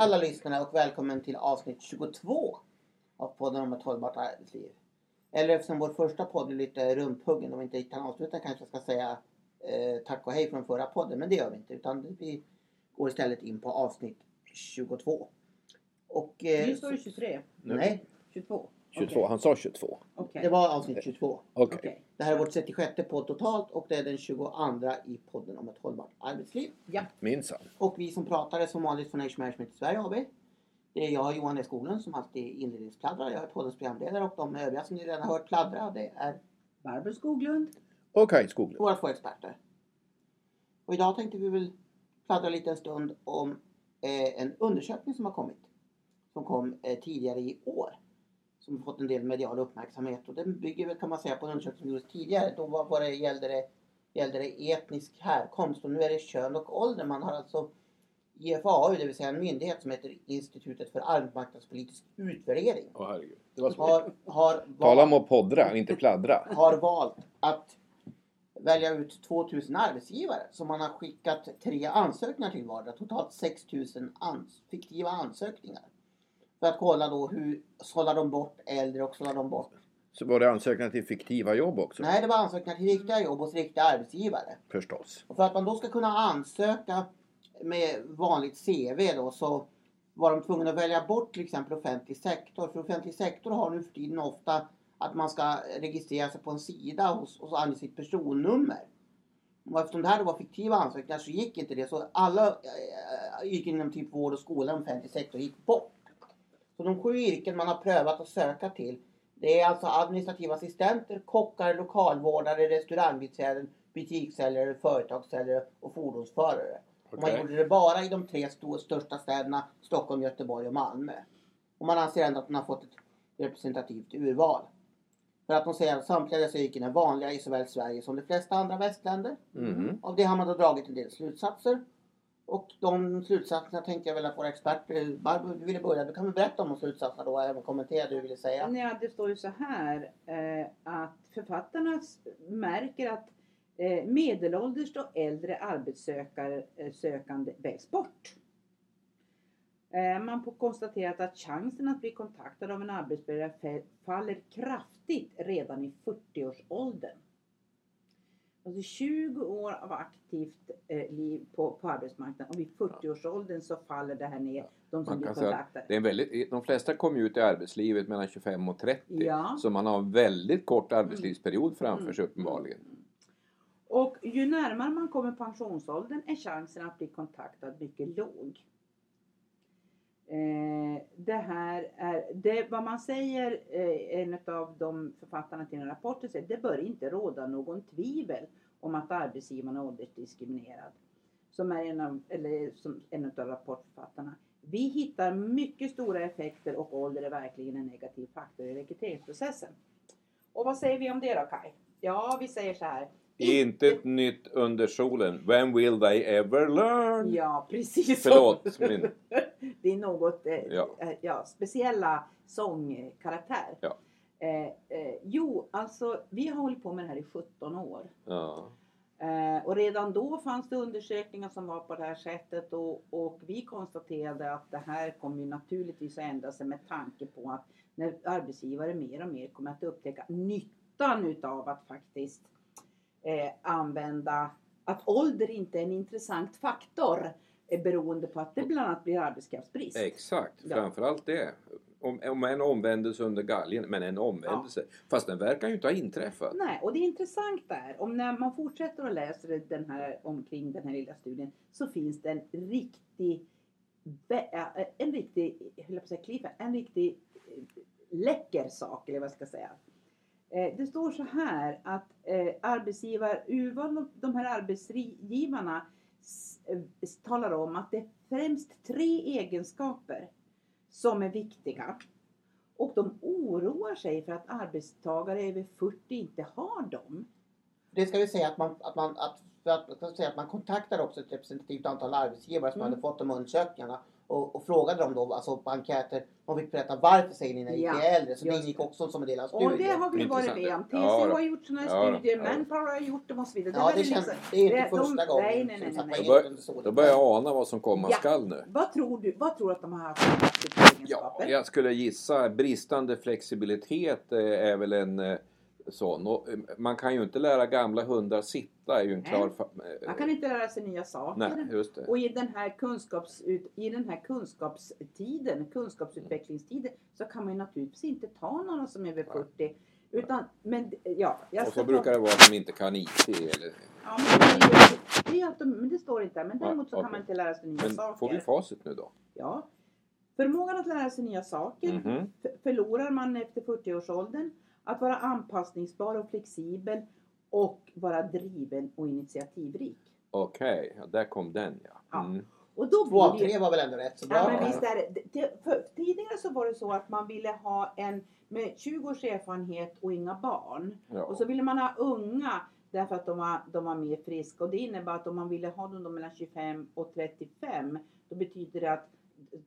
alla lyssnare och välkommen till avsnitt 22 av podden om ett hållbart arbetsliv. Eller eftersom vår första podd är lite rumphuggen och vi inte kan avsluta kanske jag ska säga eh, tack och hej från förra podden. Men det gör vi inte utan vi går istället in på avsnitt 22. Och, eh, Nu står det 23. Nej, 22. 22. Okej. Han sa 22. Okej. det var avsnitt 22. Okej. Okej. Det här är vår 36 podd totalt och det är den 22 i podden om ett hållbart arbetsliv. Ja. Minsann. Och vi som pratar är som vanligt från Age Management i Sverige AB. Det är jag, Johan. Skoglund, som alltid inledningspladdrar. Jag är poddens programledare och de övriga som ni redan har hört pladdra, det är Barbro Skoglund. Okej, Skoglund. våra två experter. Och idag tänkte vi väl pladdra lite en stund om eh, en undersökning som har kommit. Som kom eh, tidigare i år. Som har fått en del medial uppmärksamhet och den bygger väl kan man säga på en undersökning som gjordes tidigare. Då var, var det, gällde, det, gällde det etnisk härkomst och nu är det kön och ålder. Man har alltså IFAU, det vill säga en myndighet som heter Institutet för arbetsmarknadspolitisk utvärdering. Åh herregud. Det var. Har, har, Tala om valt, att poddra, inte pladdra. har valt att välja ut 2000 arbetsgivare som man har skickat tre ansökningar till vardera. Totalt 6000 ans- fiktiva ansökningar. För att kolla då hur sållar de bort äldre och sållar de bort. Så var det ansökningar till fiktiva jobb också? Nej, det var ansökningar till riktiga jobb hos riktiga arbetsgivare. Förstås. Och för att man då ska kunna ansöka med vanligt CV då så var de tvungna att välja bort till exempel offentlig sektor. För offentlig sektor har nu för tiden ofta att man ska registrera sig på en sida och så ange sitt personnummer. Och eftersom det här var fiktiva ansökningar så gick inte det. Så alla yrken inom typ vård och skola och offentlig sektor gick bort. Så de sju yrken man har prövat att söka till det är alltså administrativa assistenter, kockar, lokalvårdare, restaurangbiträden, butikssäljare, företagssäljare och fordonsförare. Och man gjorde det bara i de tre största städerna Stockholm, Göteborg och Malmö. Och man anser ändå att man har fått ett representativt urval. För att de säger att samtliga dessa yrken är vanliga i såväl Sverige som de flesta andra västländer. Mhm. Av det har man då dragit en del slutsatser. Och de slutsatserna tänkte jag väl att våra experter, Barbro du ville börja, du kan väl berätta om de slutsatserna då och även kommentera det du ville säga. Ja, det står ju så här eh, att författarna märker att eh, medelålders och äldre arbetssökande eh, vägs väljs bort. Eh, man får konstaterat att chansen att bli kontaktad av en arbetsgivare faller kraftigt redan i 40-årsåldern. Alltså 20 år av aktivt eh, liv på, på arbetsmarknaden och vid 40-årsåldern så faller det här ner, de som Man kan säga det är en väldigt, de flesta kommer ju ut i arbetslivet mellan 25 och 30. Ja. Så man har en väldigt kort arbetslivsperiod framför Mm. sig uppenbarligen. Och ju närmare man kommer pensionsåldern är chansen att bli kontaktad mycket låg. Eh, det här är, det, vad man säger, eh, en av de författarna till den rapporten säger, det bör inte råda någon tvivel om att arbetsgivaren är åldersdiskriminerad. Som är en av, eller som en av rapportförfattarna. Vi hittar mycket stora effekter och ålder är verkligen en negativ faktor i rekryteringsprocessen. Och vad säger vi om det då Kaj? Ja, vi säger så här. Inte ett nytt under solen. When will they ever learn? Ja, precis. Förlåt, min- Det är något eh, Ja. ja. Ja, speciella sångkaraktär. Ja. Eh, eh, jo, alltså vi har hållit på med det här i 17 år. Ja. Eh, och redan då fanns det undersökningar som var på det här sättet och, och vi konstaterade att det här kommer naturligtvis att ändra sig med tanke på att när arbetsgivare mer och mer kommer att upptäcka nyttan utav att faktiskt eh, använda att ålder inte är en intressant faktor eh, beroende på att det bland annat blir arbetskraftsbrist. Exakt, Ja. framförallt det. Om, om en omvändelse under galgen, men en omvändelse. Fast den verkar ju inte ha inträffat. Nej, och det intressanta är om när man fortsätter att läsa den här omkring den här lilla studien så finns det en riktig äh, en riktig, jag på säga en riktig eh, läcker sak eller vad jag ska säga. Eh, Det står så här att eh, urval de här arbetsgivarna s- eh, talar om att det är främst tre egenskaper som är viktiga. Och de oroar sig för att arbetstagare över 40 inte har dem. Det ska vi säga att man, att man, att, för att, att säga att man kontaktar också ett representativt antal arbetsgivare som Mm. hade fått de undersökningarna. och, och frågade dem då, alltså på enkäter, de fick berätta varför säger ni nej Ja, till äldre. Så det ingick det. också som en del av Och det studien. har vi varit med om. TCO Ja, då. har gjort sådana här Ja, då. studier, Ja. Manpower har gjort dem och så vidare. Ja, det, är känns, liksom- det är inte det- de- första gången. nej, nej, nej, nej, det så? Då börjar jag ana vad som komma Ja. skall nu. Vad tror du, vad tror du att de har haft för Ja, egenskaper? jag skulle gissa bristande flexibilitet eh, är väl en eh, sån. Och eh, man kan ju inte lära gamla hundar sitta är ju en klar... eh, Man kan inte lära sig nya saker. Nej. Och i den här, kunskapsut, i den här kunskapstiden, kunskapsutvecklingstiden, så kan man ju naturligtvis inte ta några som är över Nej. 40. Utan, men ja. Jag Och så brukar det vara att de inte kan IT eller... Ja, men det, det, är att de, men det står inte där. Men däremot så kan okej. man inte lära sig nya Men saker. får vi facit nu då? Ja. Förmågan att lära sig nya saker Mhm. f- förlorar man efter 40-årsåldern. Att vara anpassningsbar och flexibel och vara driven och initiativrik. Okej, ja, där kom den ja. Ja. Mm. Och då Två av tre var väl ändå rätt så bra? Ja, men visst är det. för, tidigare så var det så att man ville ha en med 20 års erfarenhet och inga barn. Ja. Och så ville man ha unga därför att de var, de var mer friska. Och det innebär att om man ville ha dem mellan 25 och 35 då betyder det att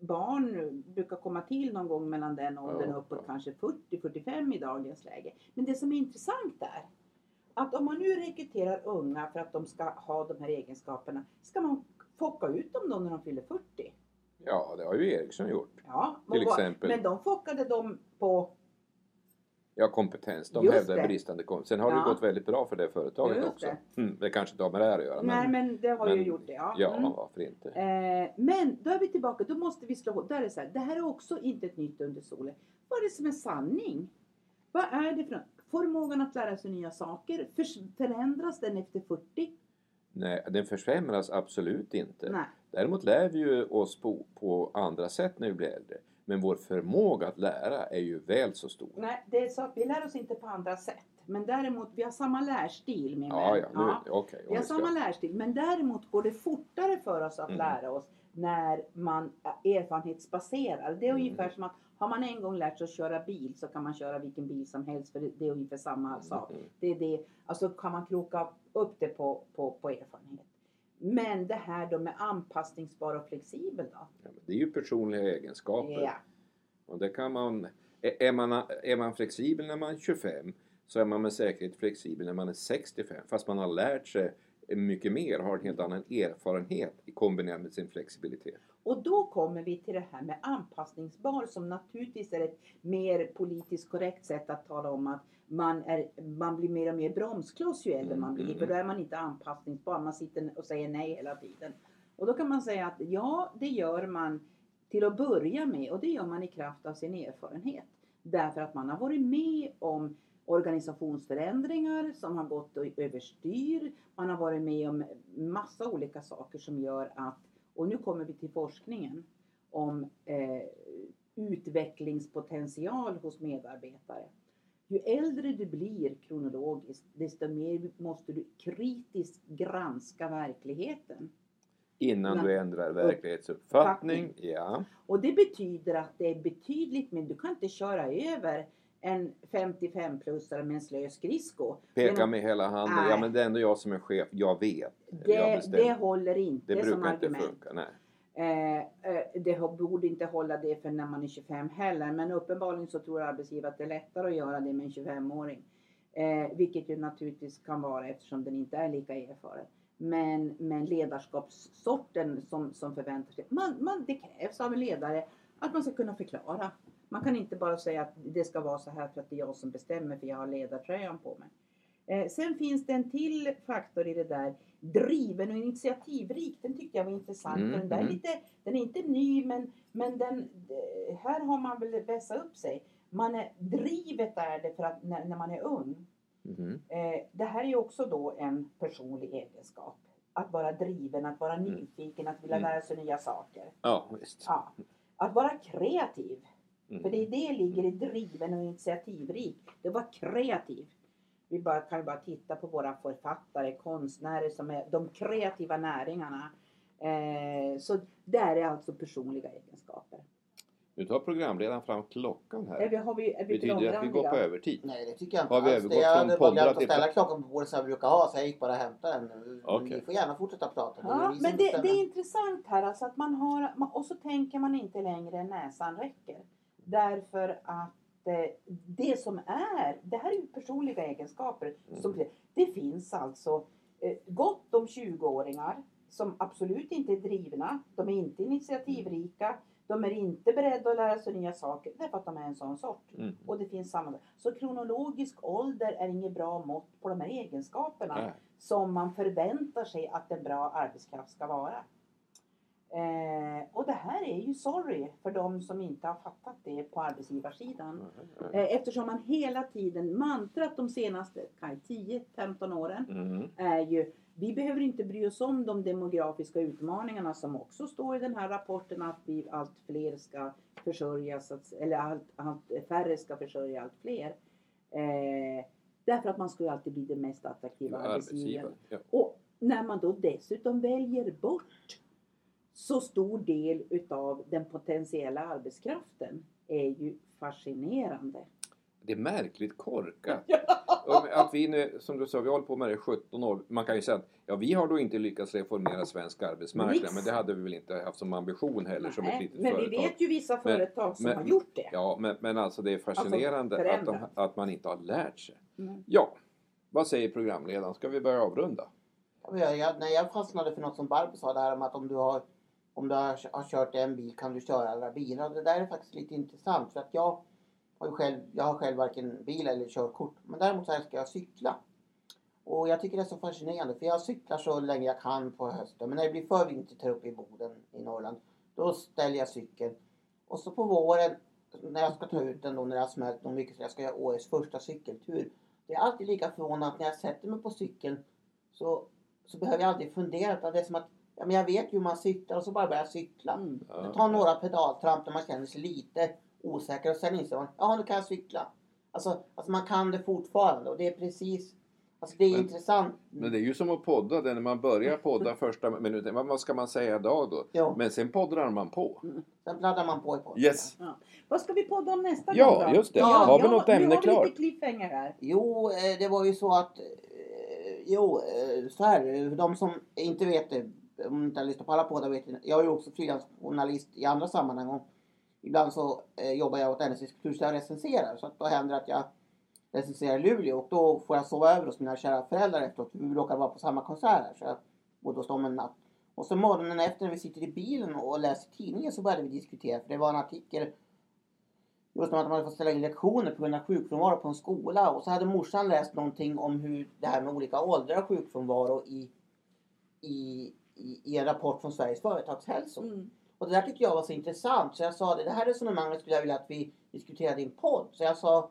barn brukar komma till någon gång mellan den åldern Ja, uppåt kanske 40-45 i dagens läge. Men det som är intressant är att om man nu rekryterar unga för att de ska ha de här egenskaperna, ska man focka ut dem då när de fyller 40? ja, det har ju Ericsson gjort. Ja, Till och exempel. Men de fockade dem på... Ja, kompetens. De Just hävdar det. bristande kompetens. Sen har det Ja. gått väldigt bra för det företaget Just också. det. Mm, det kanske inte har med det här att göra. Nej, men det har ju men- gjort det. Ja. Ja, Mm. varför inte? Eh, men då är vi tillbaka, då måste vi slå hål. Är det så här, det här är också inte ett nytt under solen. Vad är det som är sanning? Vad är det för Förmågan att lära sig nya saker, förändras den efter 40? Nej, den försämras absolut inte. Nej. Däremot lär vi ju oss på, på andra sätt när vi blir äldre. Men vår förmåga att lära är ju väl så stor. Nej, det är så att vi lär oss inte på andra sätt. Men däremot, vi har samma lärstil min Ja, vän. ja, nu, okej. om Vi har ska- samma lärstil, men däremot går det fortare för oss att Mm. lära oss när man erfarenhetsbaserar. Det är Mm. ungefär som att har man en gång lärt sig att köra bil så kan man köra vilken bil som helst för det det är ungefär samma sak. Mm. Det är det, alltså kan man kroka upp det på, på, på erfarenhet. Men det här då med anpassningsbar och flexibel då? Ja, det är ju personliga egenskaper. Ja. Och det kan man, är, är man, är man flexibel när man är 25 så är man med säkerhet flexibel när man är 65. Fast man har lärt sig mycket mer, har en helt annan erfarenhet i kombinerat med sin flexibilitet. Och då kommer vi till det här med anpassningsbar som naturligtvis är ett mer politiskt korrekt sätt att tala om att man, är, man blir mer och mer bromskloss ju äldre man blir. Mm. För då är man inte anpassningsbar, man sitter och säger nej hela tiden. Och då kan man säga att ja, det gör man till att börja med och det gör man i kraft av sin erfarenhet. Därför att man har varit med om organisationsförändringar som har gått överstyr. Man har varit med om massa olika saker som gör att, och nu kommer vi till forskningen, om eh, utvecklingspotential hos medarbetare. Ju äldre du blir kronologiskt, desto mer måste du kritiskt granska verkligheten. Innan du ändrar verklighetsuppfattning. Uppfattning. Ja. Och det betyder att det är betydligt mer, du kan inte köra över en 55-plussare med en slö skridsko. Peka med hela handen. Nej. Ja men det är ändå jag som är chef. Jag vet. Eller jag Det, det håller inte det som brukar inte argument. funka. Nej. Eh, eh, det borde inte hålla det för när man är 25 heller. Men uppenbarligen så tror arbetsgivare att det är lättare att göra det med en 25-åring. Eh, vilket ju naturligtvis kan vara eftersom den inte är lika erfaren. Men, men ledarskapssorten som, som förväntar sig. Man, man, det krävs av en ledare att man ska kunna förklara. Man kan inte bara säga att det ska vara så här för att det är jag som bestämmer för jag har ledartröjan på mig. Eh, sen finns det en till faktor i det där. Driven och initiativrik. Den tyckte jag var intressant. Mm, den, där är mm. lite, den är inte ny men, men den, eh, här har man väl vässat upp sig. Man är, drivet är det för att när, när man är ung. Mhm. Eh, det här är ju också då en personlig egenskap. Att vara driven, att vara Mm. nyfiken, att vilja Mm. lära sig nya saker. Ja visst. Ja. Att vara kreativ. Mm. För det är det ligger i driven och initiativrik. Det var kreativ. Vi bara, kan ju bara titta på våra författare, konstnärer som är de kreativa näringarna. Eh, så där är alltså personliga egenskaper. Nu tar programledaren fram klockan Är här. vi, har vi, är vi Betyder det att vi går på övertid? Nej, det tycker jag inte Har vi alls. Det jag hade bara glömt att ställa klockan på bordet som jag brukar ha så jag gick bara och hämtade den. Okej. Ni får gärna fortsätta prata. Ja, men det, det är intressant här alltså att man har, och så tänker man inte längre än näsan räcker. Därför att eh, det som är, det här är ju personliga egenskaper. Som, det finns alltså eh, gott om 20-åringar som absolut inte är drivna. De är inte initiativrika. De är inte beredda att lära sig nya saker därför att de är en sån sort. Mm. Och det finns samma. Så kronologisk ålder är inget bra mått på de här egenskaperna Nej. som man förväntar sig att en bra arbetskraft ska vara. Eh, och det här är ju sorry för de som inte har fattat det på arbetsgivarsidan. Eh, eftersom man hela tiden, mantrat de senaste kaj, 10-15 åren Mm. är ju vi behöver inte bry oss om de demografiska utmaningarna som också står i den här rapporten att vi allt fler ska försörjas, eller allt, allt färre ska försörja allt fler. Eh, därför att man ska ju alltid bli den mest attraktiva arbetsgivaren. Arbetsgivare. Ja. Och när man då dessutom väljer bort så stor del utav den potentiella arbetskraften är ju fascinerande. Det är märkligt korkat. Att vi nu, som du sa, vi har hållit på med det i 17 år. Man kan ju säga att ja, vi har då inte lyckats reformera svensk arbetsmarknad. Men det hade vi väl inte haft som ambition heller som ett Nej, litet men företag. vi vet ju vissa Men- företag som men- har gjort det. Ja, men, men alltså det är fascinerande att, de, att man inte har lärt sig. Mm. Ja, vad säger programledaren? Ska vi börja avrunda? Ja, Jag, jag, när jag fastnade för något som Barbro sa där om att om du har om du har, har kört en bil kan du köra alla bilar. Det där är faktiskt lite intressant för att jag har själv, jag har själv varken bil eller körkort. Men däremot så älskar jag cykla. Och jag tycker det är så fascinerande för jag cyklar så länge jag kan på hösten. Men när det blir för vinterligt här uppe i Boden i Norrland då ställer jag cykeln. Och så på våren när jag ska ta ut den då när det har smält något mycket så jag ska göra årets första cykeltur. Det är alltid lika förvånande att när jag sätter mig på cykeln så, så behöver jag aldrig fundera. Utan det är som att ja, men jag vet ju hur man cyklar och så bara börjar jag cykla. Mm. Jag tar några pedaltramp när man känner sig lite osäker och sen inser man ja nu kan jag cykla. Alltså, alltså man kan det fortfarande och det är precis Alltså det är Men- intressant. Men det är ju som att podda. Det är när man börjar podda första minuten. Vad vad ska man säga idag då? Jo, Men sen poddrar man på. sen pladdrar man på i podden. Yes! Vad ska vi podda om nästa Ja, gång då? just det. Har vi något ämne Nu har vi klart? lite cliffhanger här. Jo, eh, det var ju så att... eh, Jo, eh, så här. De som inte vet det, om ni inte har lyssnat på alla poddar vet det. Jag är ju också frilansjournalist i andra sammanhang. Och ibland så eh, jobbar jag åt NSS Kultur så jag recenserar. Så att då händer det att jag recenserar i Luleå och då får jag sova över hos mina kära föräldrar efteråt. För vi råkar vara på samma konsert här. Så jag bodde hos dem en natt. Och så morgonen efter när vi sitter i bilen och läser tidningen så började vi diskutera. För det var en artikel Just om att man hade fått ställa in lektioner på grund av sjukfrånvaro på en skola. Och så hade morsan läst någonting om hur det här med olika åldrar och sjukfrånvaro i, i, i, i en rapport från Sveriges företagshälsor. Mm. Och det där tyckte jag var så intressant. Så jag sa det, det här resonemanget skulle jag vilja att vi diskuterade i en podd. Så jag sa,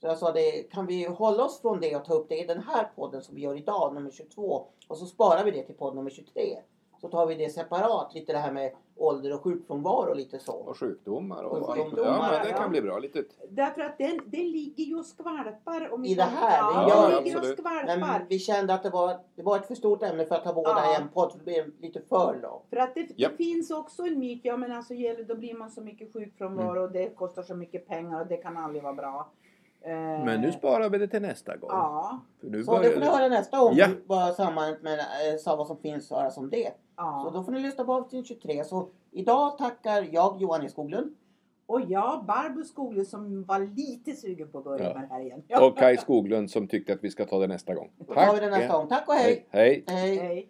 så jag sa det, kan vi hålla oss från det och ta upp det i den här podden som vi gör idag, nummer 22. Och så sparar vi det till podd nummer 23. Så tar vi det separat, lite det här med ålder och sjukfrånvaro och lite så. Och sjukdomar. Och, Och ja, sjukdomar, men det ja. kan bli bra. Lite, Därför att den, den ligger ju och skvalpar. Om I det här, Ja, gör den ligger och absolut. skvalpar. Men vi kände att det var, det var ett för stort ämne för att ta båda Ja. i en podd. Det blev lite för långt. För att det, Japp. det finns också en myt, ja men alltså gäller, då blir man så mycket sjukfrånvaro Mm. och det kostar så mycket pengar och det kan aldrig vara bra. Eh, men nu sparar vi det till nästa gång. Ja, För nu Så det får ni höra nästa gång. Ja. Vad sammanhanget med eh, vad som finns höras om det. Så ja. då får ni lyssna på avsnitt 23. Så idag tackar jag Johan E Skoglund. Och jag, Barbro Skoglund som var lite sugen på att börja Ja. med det här igen. Och Kai Skoglund som tyckte att vi ska ta det nästa gång. Då tar vi det nästa gång. Tack och hej! Hej. hej. hej. Hej.